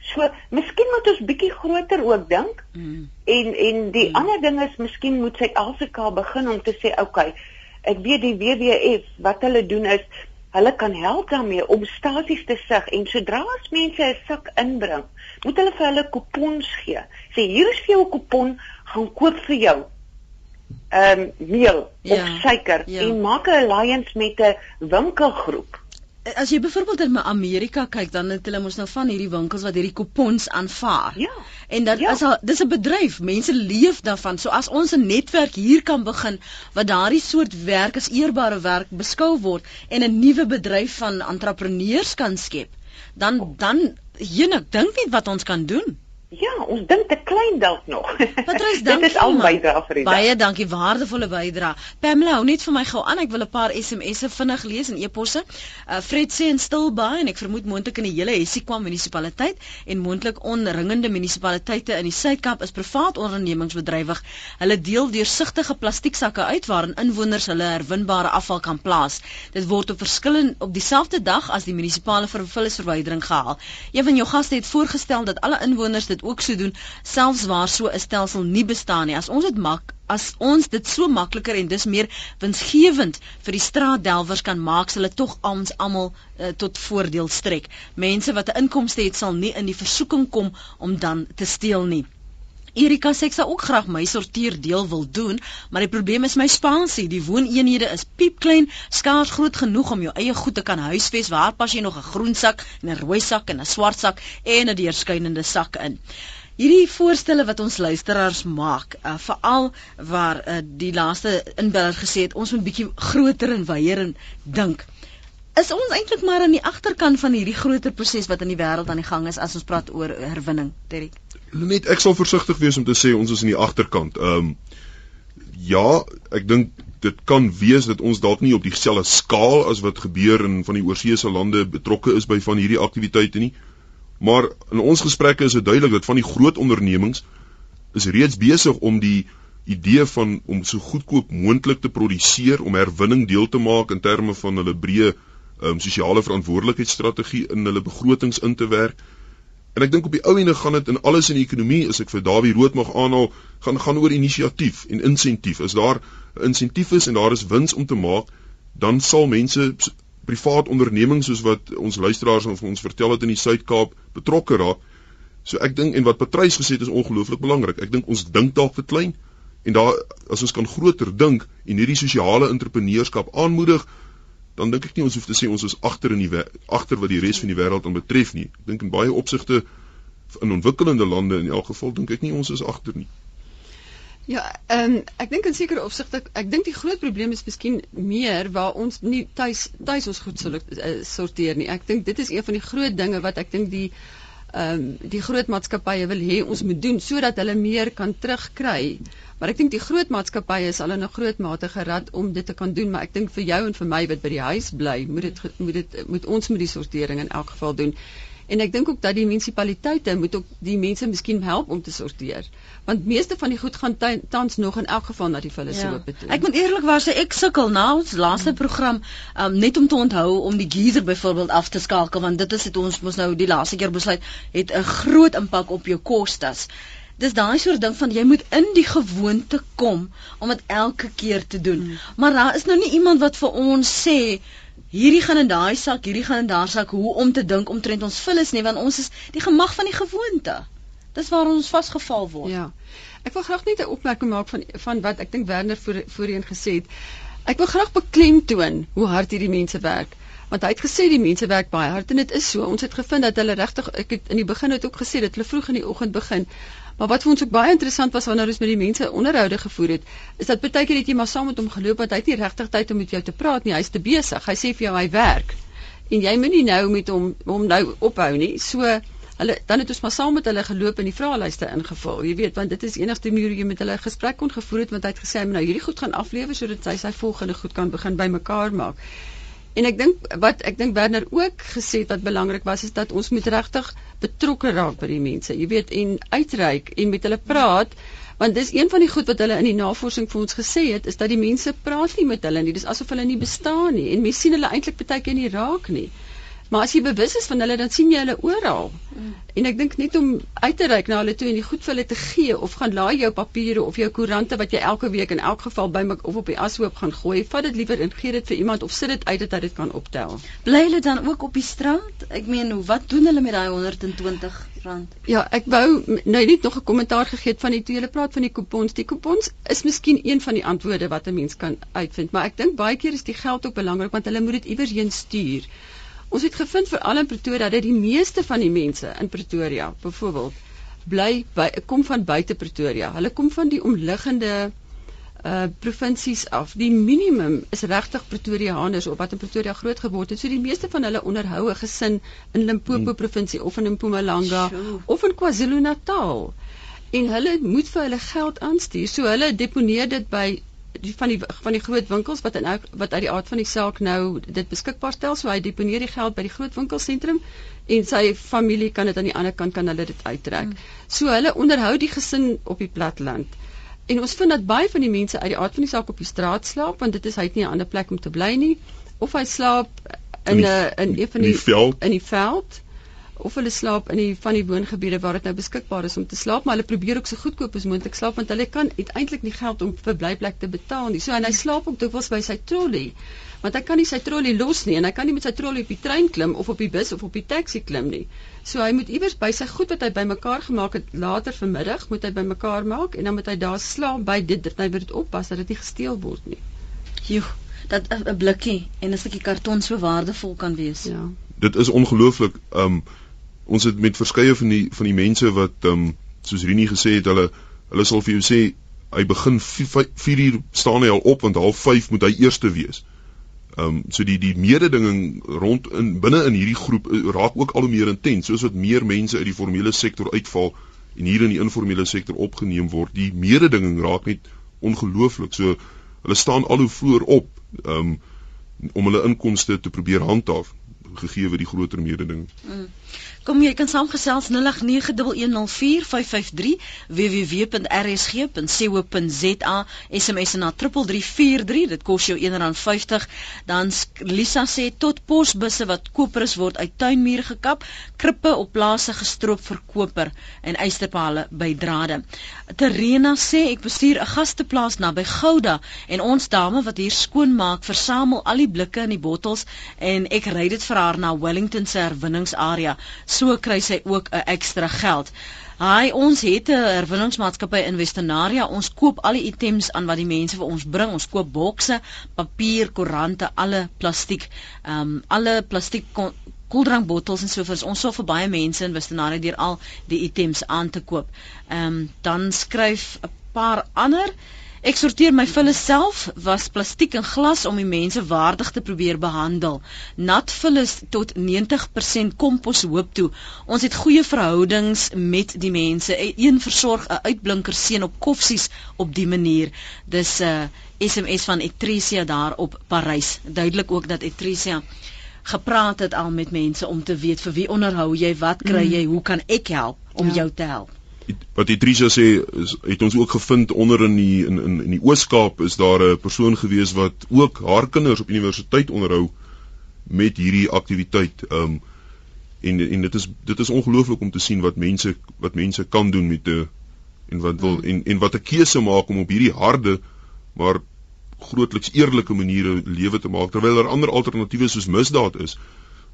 So, miskien moet ons bietjie groter ook dink. Mm. En en die mm. ander ding is miskien moet Suid-Afrika begin om te sê, "Oké, okay, ek weet die WWF wat hulle doen is hulle kan help daarmee om stasies te sig en sodra as mense 'n sak inbring, moet hulle vir hulle kupons gee. Sê hier is vir jou 'n kupon, gaan koop vir jou ehm um, meel ja, of suiker ja. en maak 'n alliance met 'n winkelgroep as jy byvoorbeeld in Amerika kyk dan het hulle mos nou van hierdie winkels wat hierdie kupons aanvaar. Ja. En dat ja. is al dis 'n bedryf, mense leef daarvan. So as ons 'n netwerk hier kan begin wat daardie soort werk as eerbare werk beskou word en 'n nuwe bedryf van entrepreneurs kan skep, dan dan jene, ek dink nie wat ons kan doen. Ja, ons dink te klein dalk nog. Patrice, dankie. Dit is al bydra vir die dag. Baie dankie, waardevolle bydra. Pamela, hou net vir my gou aan. Ek wil 'n paar SMS'e vinnig lees en e-posse. Uh Fred sê in Stilbaai en ek vermoed moontlik in die hele Hessiekwa munisipaliteit en moontlik onringende munisipaliteite in die Suid-Kaap is privaat ondernemings bedrywig. Hulle deel deursigtige plastieksakke uit waarin inwoners hulle herwinbare afval kan plaas. Dit word op verskillende op dieselfde dag as die munisipale vervullingsverwydering gehaal. Een van jou gaste het voorgestel dat alle inwoners dit ook so doen selfs waar so 'n stelsel nie bestaan nie. As ons dit mak as ons dit so makliker en dis meer winsgewend vir die straatdelwers kan maak, sal dit tog ons almal uh, tot voordeel strek. Mense wat 'n inkomste het, sal nie in die versoeking kom om dan te steel nie. Erika sê ek sou ook graag my sorteerdeel wil doen, maar die probleem is my spasie. Die wooneenhede is piepklein, skaars groot genoeg om jou eie goed te kan huisves. Waar pas jy nog 'n groen sak, 'n rooi sak en 'n swart sak en 'n deurskynende sak in? Hierdie voorstelle wat ons luisteraars maak, uh, veral waar uh, die laaste inbeller gesê het ons moet bietjie groter en wyeer en dink. Is ons eintlik maar aan die agterkant van hierdie groter proses wat in die wêreld aan die gang is as ons praat oor herwinning, Derek? Net ek sal versigtig wees om te sê ons is in die agterkant. Ehm um, ja, ek dink dit kan wees dat ons dalk nie op dieselfde skaal as wat gebeur in van die oorseese lande betrokke is by van hierdie aktiwiteite nie. Maar in ons gesprekke is dit duidelik dat van die groot ondernemings is reeds besig om die idee van om so goedkoop moontlik te produseer om herwinning deel te maak in terme van hulle breë ehm um, sosiale verantwoordelikheidsstrategie in hulle begrotings in te werk. En ek dink op die ou ende gaan dit in alles in die ekonomie, as ek vir Dawie Rood mag aanhaal, gaan gaan oor inisiatief en insentief. As daar insentief is en daar is wins om te maak, dan sal mense privaat ondernemings soos wat ons luisteraars of ons vertel het in die Suid-Kaap betrokke raak. So ek dink en wat Patrys gesê het is ongelooflik belangrik. Ek dink ons dink dalk te klein en daar as ons kan groter dink en hierdie sosiale entrepreneurskap aanmoedig, dan dink ek nie ons hoef te sê ons is agter in die agter wat die res van die wêreld aan betref nie. Ek dink in baie opsigte in ontwikkelende lande in elk geval dink ek nie ons is agter nie. Ja, ehm um, ek dink in sekere opsigte ek, ek dink die groot probleem is miskien meer waar ons nie tuis tuis ons goed uh, sorteer nie. Ek dink dit is een van die groot dinge wat ek dink die ehm um, die groot maatskappye wil hê ons moet doen sodat hulle meer kan terugkry Maar ek dink die groot maatskappye is al in 'n groot mate gerad om dit te kan doen, maar ek dink vir jou en vir my wat by die huis bly, moet dit moet dit moet ons met die sortering in elk geval doen. En ek dink ook dat die munisipaliteite moet ook die mense miskien help om te sorteer. Want meeste van die goed gaan tans nog in elk geval na die vullis ja. loop toe. Ek moet eerlikwaar sê ek sukkel nou ons laaste hmm. program um, net om te onthou om die geyser byvoorbeeld af te skakel want dit is dit ons mos nou die laaste keer besluit het 'n groot impak op jou kostes dis daai soort ding van jy moet in die gewoonte kom om dit elke keer te doen. Hmm. Maar daar is nou nie iemand wat vir ons sê hierdie gaan in daai sak, hierdie gaan in daai sak hoe om te dink omtrent ons vullis nie want ons is die gemag van die gewoonte. Dis waar ons vasgeval word. Ja. Ek wil graag net 'n opmerking maak van van wat ek dink Werner voor, voorheen gesê het. Ek wil graag beklemtoon hoe hard hierdie mense werk. Want hy het gesê die mense werk baie hard en dit is so. Ons het gevind dat hulle regtig ek het in die begin het ook gesê dat hulle vroeg in die oggend begin. Maar wat vir ons ook baie interessant was wanneer ons met die mense onderhoude gevoer het, is dat baie keer het jy maar saam met hom geloop want hy het nie regtig tyd om met jou te praat nie. Hy's te besig. Hy sê vir jou hy werk. En jy moenie nou met hom hom nou ophou nie. So hulle dan het ons maar saam met hulle geloop en die vraelyste ingevul. Jy weet, want dit is enigste manier hoe jy met hulle 'n gesprek kon gevoer het want hy het gesê hy moet nou hierdie goed gaan aflewer sodat hy sy volgende goed kan begin bymekaar maak. En ek dink wat ek dink Werner ook gesê het wat belangrik was is dat ons moet regtig betrokke raak by die mense. Jy weet en uitreik en met hulle praat want dis een van die goed wat hulle in die navorsing vir ons gesê het is dat die mense praat nie met hulle nie. Dis asof hulle nie bestaan nie en mense sien hulle eintlik baie keer nie raak nie. Maar as jy bewus is van hulle, dan sien jy hulle oral. Mm. En ek dink net om uit te reik na hulle toe en die goed vir hulle te gee of gaan laai jou papiere of jou koerante wat jy elke week in elk geval by my of op die ashoop gaan gooi, vat dit liewer en gee dit vir iemand of sit dit uit dat hy dit kan optel. Bly hulle dan ook op die straat? Ek meen, wat doen hulle met daai 120 rand? Ja, ek wou nou net nog 'n kommentaar gegee het van die tweede praat van die kupons. Die kupons is miskien een van die antwoorde wat 'n mens kan uitvind, maar ek dink baie keer is die geld ook belangrik want hulle moet dit iewers heen stuur. Ons het gevind veral in Pretoria dat die meeste van die mense in Pretoria, byvoorbeeld, bly by kom van buite Pretoria. Hulle kom van die omliggende uh provinsies af. Die minimum is regtig Pretoriaaners of wat in Pretoria groot geword het. So die meeste van hulle onderhou 'n gesin in Limpopo hmm. provinsie of in Mpumalanga sure. of in KwaZulu-Natal. En hulle moet vir hulle geld aanstuur. So hulle deponeer dit by die van die van die groot winkels wat in wat uit die aard van die saak nou dit beskikbaar stel so hy deponeer die geld by die groot winkelsentrum en sy familie kan dit aan die ander kant kan hulle dit uittrek. Hmm. So hulle onderhou die gesin op die platteland. En ons vind dat baie van die mense uit die aard van die saak op die straat slaap want dit is hy het nie 'n ander plek om te bly nie of hy slaap in 'n in een van die in die veld, in die veld of hulle slaap in die van die woongebiede waar dit nou beskikbaar is om te slaap, maar hulle probeer ook so goedkoop as moontlik slaap want hulle kan eintlik nie geld om vir blyplek te betaal nie. So en hy slaap ook dikwels by sy trolley. Want hy kan nie sy trolley los nie en hy kan nie met sy trolley op die trein klim of op die bus of op die taxi klim nie. So hy moet iewers by sy goed wat hy bymekaar gemaak het later vanmiddag moet hy bymekaar maak en dan moet hy daar slaap by dit dat hy dit oppas dat dit nie gesteel word nie. Joe, dat 'n blikkie en 'n stukkie karton so waardevol kan wees. Ja. Dit is ongelooflik. Um ons het met verskeie van die van die mense wat ehm um, soos Rini gesê het hulle hulle sal vir jou sê hy begin 4 uur staan hy al op want half 5 moet hy eerste wees. Ehm um, so die die mededinging rond in binne in hierdie groep uh, raak ook al hoe meer intens soos wat meer mense uit die formele sektor uitval en hier in die informele sektor opgeneem word. Die mededinging raak net ongelooflik. So hulle staan al hoe vroeër op ehm um, om hulle inkomste te probeer handhaaf gegee word die groter mededing. Mm. Kom jy kan saamgesels 0891104553 www.rsg.co.za SMS na 3343 dit kos jou R1.50 dan Lisa sê tot posbusse wat koperus word uit tuinmure gekap krippe op plase gestroop vir koper en eysterpale by drade. Terena sê ek bestuur 'n gasteplaas naby Gouda en ons dame wat hier skoon maak versamel al die blikke en die bottels en ek ry dit vir haar na Wellington se herwinningsarea so kry sy ook 'n ekstra geld. Haai, ons het 'n herwinningsmaatskappy in Westernaria. Ons koop al die items aan wat die mense vir ons bring. Ons koop bokse, papier, koerante, alle plastiek, ehm um, alle plastiek koeldrankbottels en so voort. Ons sal vir baie mense in Westernaria deur al die items aan te koop. Ehm um, dan skryf 'n paar ander Ek sorteer my vulle self, was plastiek en glas om die mense waardig te probeer behandel. Nat vulle tot 90% kompos hoop toe. Ons het goeie verhoudings met die mense. Een versorg 'n uitblinker seën op koffsies op die manier. Dis 'n uh, SMS van Etresia daar op Parys. Duidelik ook dat Etresia gepraat het al met mense om te weet vir wie onderhou jy, wat kry mm. jy, hoe kan ek help om ja. jou te help? Wat Idrisa sê is het ons ook gevind onder in die in in, in die Oos-Kaap is daar 'n persoon gewees wat ook haar kinders op universiteit onderhou met hierdie aktiwiteit. Ehm um, en en dit is dit is ongelooflik om te sien wat mense wat mense kan doen met 'n en wat wil en en wat 'n keuse maak om op hierdie harde maar grootliks eerlike maniere lewe te maak terwyl daar ander alternatiewe soos misdaad is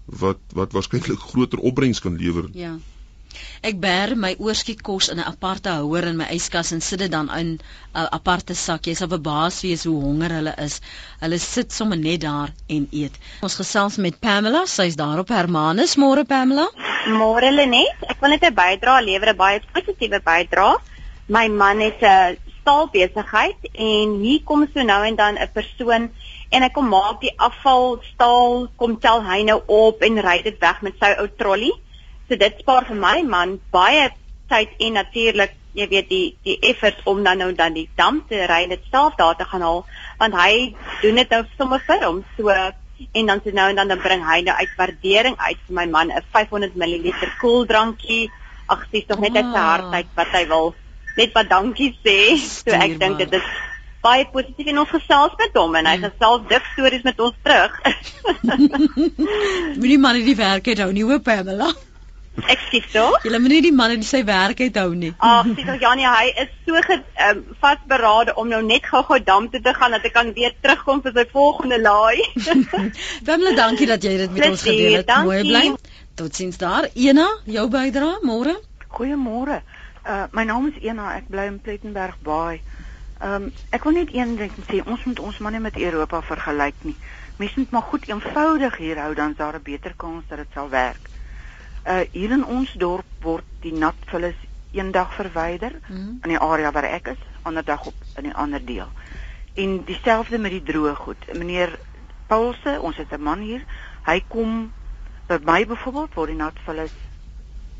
wat wat waarskynlik groter opbrengs kan lewer. Ja. Ek bær my oorskiet kos in 'n aparte houer in my yskas en sit dit dan in 'n uh, aparte sak. Jy sal verbaas wees hoe honger hulle is. Hulle sit sommer net daar en eet. Ons gesels met Pamela, sy's daar op Hermanus. Môre Pamela. Môre Lenet. Ek wil net 'n bydrae lewer, 'n baie positiewe bydrae. My man het 'n staalbesigheid en hier kom so nou en dan 'n persoon en hy kom maak die afval staal kom tel hy nou op en ry dit weg met sy ou trolly. So dit spaar vir my man baie tyd en natuurlik jy weet die die effort om dan nou dan die dam te ry en dit self daar te gaan haal want hy doen dit nou sommer vir hom so en dan so nou en dan dan bring hy nou uit waardering uit vir my man 'n 500 ml koeldrankie ag dis tog net uit sy hart uit wat hy wil net wat dankie sê so ek dink dit is baie positief en ons gesels met hom en hy hmm. gesels dik stories met ons terug. Moenie man die werk het hou nie hoop Pamela. Ek sê so. Jy moet nie die man in sy werk het hou nie. Ag, sê tog Janie, hy is so ge, um, vasberade om nou net gou-gou dam toe te gaan dat hy kan weer terugkom vir sy volgende laai. Pamela, dankie dat jy dit met ons gedeel het. Mooi bly. Totsiens daar. Ena, jou bydrae môre. Goeiemôre. Uh my naam is Ena, ek bly in Plettenberg Baai. Ehm um, ek wil net een ding sê, ons moet ons maar nie met Europa vergelyk nie. Mense moet maar goed eenvoudig hier hou dan is daar 'n beter kans dat dit sal werk. Uh hier in ons dorp word die natvullis eendag verwyder mm. in die area waar ek is, ander dag op in 'n ander deel. En dieselfde met die droë goed. Meneer Paulse, ons het 'n man hier, hy kom by my byvoorbeeld word die natvullis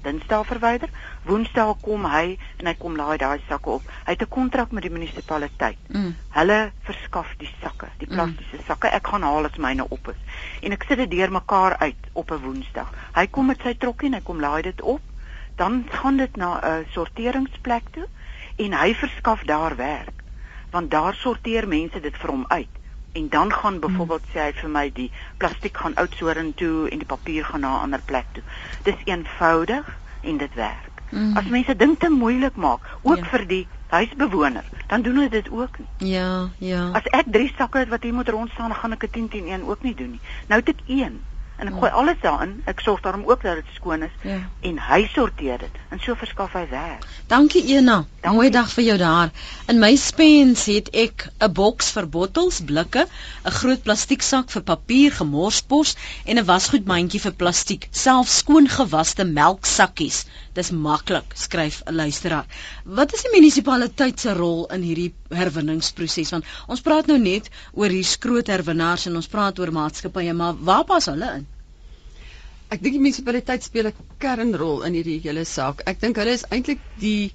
Dinsdag verwyder. Woensdag kom hy en hy kom laai daai sakke op. Hy het 'n kontrak met die munisipaliteit. Mm. Hulle verskaf die sakke, die mm. plastiese mm. sakke. Ek gaan haal as myne op is. En ek sit dit deurmekaar uit op 'n Woensdag. Hy kom met sy trokkie en hy kom laai dit op. Dan gaan dit na 'n sorteringsplek toe en hy verskaf daar werk. Want daar sorteer mense dit vir hom uit en dan gaan byvoorbeeld sê hy vir my die plastiek gaan oudsoring toe en die papier gaan na 'n ander plek toe. Dis eenvoudig en dit werk. Mm. As mense ding te moeilik maak, ook ja. vir die huisbewoner, dan doen hulle dit ook nie. Ja, ja. As ek 3 sakke het wat hier moet rond staan, gaan ek 'n 10 10 1 ook nie doen nie. Nou het ek 1 en ek ja. gooi alles daarin. Ek sorg daarom ook dat dit skoon is ja. en hy sorteer dit en so verskaf hy werk. Dankie Ena. Mooi dag vir jou daar. In my spens het ek 'n boks vir bottels, blikke, 'n groot plastieksak vir papier, gemorspos en 'n wasgoedmandjie vir plastiek, selfs skoongewaste melksakkies. Dis maklik, skryf 'n luisteraar. Wat is die munisipaliteit se rol in hierdie herwinningsproses? Want ons praat nou net oor hier skroot herwinnaars en ons praat oor maatskappye, maar waar pas hulle in? Ek dink die munisipaliteit speel 'n kernrol in hierdie hele saak. Ek dink hulle is eintlik die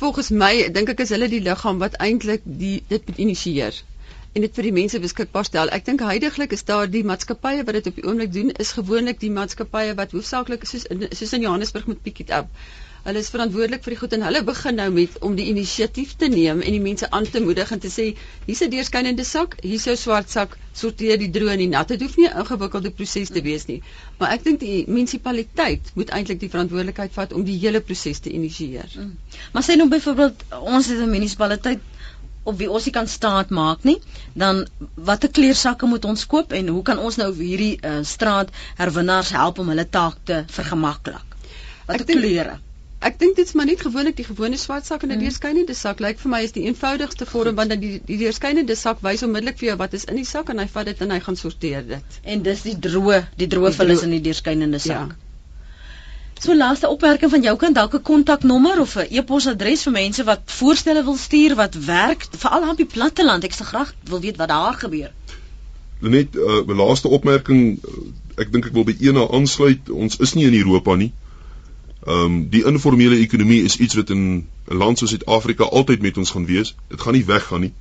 volgens my dink ek is hulle die liggaam wat eintlik die dit moet initieer en dit vir die mense beskikbaar stel. Ek dink heidaglik is daar die maatskappye wat dit op die oomblik doen is gewoonlik die maatskappye wat hoofsaaklik soos in soos in Johannesburg met Pick it up Hulle is verantwoordelik vir die goed en hulle begin nou met om die inisiatief te neem en die mense aan te moedig en te sê hier's 'n deurskynende sak, hier's jou swart sak, sorteer die droë en die nat. Dit hoef nie 'n ingewikkelde proses te wees nie. Maar ek dink die munisipaliteit moet eintlik die verantwoordelikheid vat om die hele proses te initieer. Mm. Maar sê nou byvoorbeeld ons het 'n munisipaliteit op wie ons kan staat maak nie, dan watter kleersakke moet ons koop en hoe kan ons nou hierdie uh, straat herwinnaars help om hulle taak te vergemaklik? Watter kleure? Ek dink dit's maar net gewoonlik die gewone swart sak en 'n mm. deurskynende sak. Lyk vir my is die eenvoudigste vorm want dan die die deurskynende sak wys onmiddellik vir jou wat is in die sak en hy vat dit en hy gaan sorteer dit. En dis die droë, die droë vul is in die deurskynende sak. Ja. So laaste opmerking van jou kant dalk 'n kontaknommer of 'n e-posadres vir mense wat voorstelle wil stuur wat werk veral op die platteland. Ek se graag wil weet wat daar gebeur. Net 'n uh, laaste opmerking, uh, ek dink ek wil by eene aansluit. Ons is nie in Europa nie. Ehm um, die informele ekonomie is iets wat in 'n land soos Suid-Afrika altyd met ons gaan wees. Dit gaan nie weggaan nie.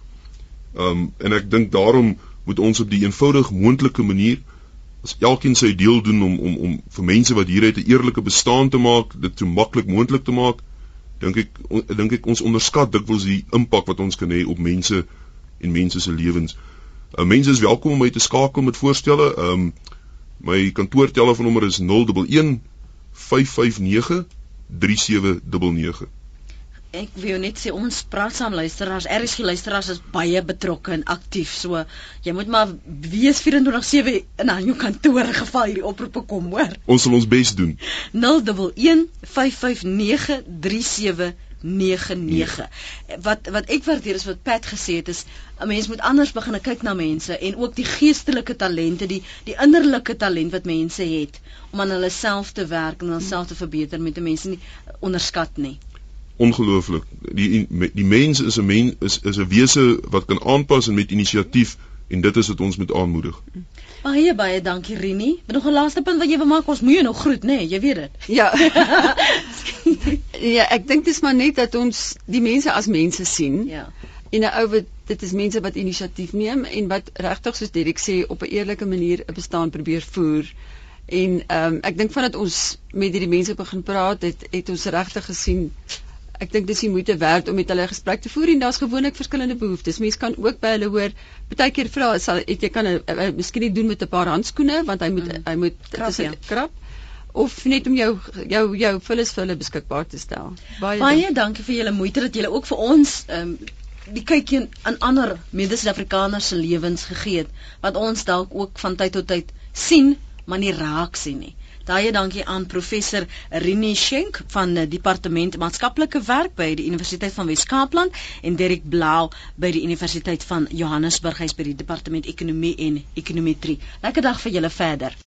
Ehm um, en ek dink daarom moet ons op die eenvoudig moontlike manier as elkeen sy deel doen om om om vir mense wat hier uit 'n eerlike bestaan te maak, dit so maklik moontlik te maak. Dink ek dink ek ons onderskat dikwels die impak wat ons kan hê op mense en mense se lewens. Uh, mense is welkom om my te skakel met voorstelle. Um, my kantoortelefoonnommer is 011 559 3799. Ek wil net sê ons praat saam luisteraars, RSG luisteraars is baie betrokke en aktief. So jy moet maar wees 24/7 in aan jou kantoor geval hierdie oproepe kom, hoor. Ons sal ons bes doen. 011 559 3799. Wat wat ek waardeer is wat Pat gesê het is 'n mens moet anders begin kyk na mense en ook die geestelike talente, die die innerlike talent wat mense het om aan hulle self te werk en hulself te verbeter met mense nie onderskat nie ongelooflik. Die die mens is 'n mens is is 'n wese wat kan aanpas en met inisiatief en dit is wat ons moet aanmoedig. Baie baie dankie Rini. Met nog 'n laaste punt wat jy wil maak, ons moet jou nog groet, nê? Nee, jy weet dit. Ja. ja, ek dink dis maar net dat ons die mense as mense sien. Ja. En 'n ou wat dit is mense wat inisiatief neem en wat regtig soos Derek sê op 'n eerlike manier 'n bestaan probeer voer. En ehm um, ek dink vandat ons met hierdie mense begin praat, het het ons regtig gesien ek dink dis die moeite werd om met hulle gesprek te voer en daar's gewoonlik verskillende behoeftes. Mense kan ook by hulle hoor, baie keer vra sal het jy kan 'n miskien nie doen met 'n paar handskoene want hy moet mm. hy moet krap, ja. krap of net om jou jou jou vullis vir hulle beskikbaar te stel. Baie baie dankie, dankie vir julle moeite dat julle ook vir ons ehm um, die kykie aan ander mede-Suid-Afrikaners se lewens gegee het wat ons dalk ook van tyd tot tyd sien maar nie raak sien nie. Baie dankie aan professor Rini Schenk van die departement maatskaplike werk by die Universiteit van Wes-Kaapland en Derek Blau by die Universiteit van Johannesburg hy's by die departement ekonomie en ekonometrie. Lekker dag vir julle verder.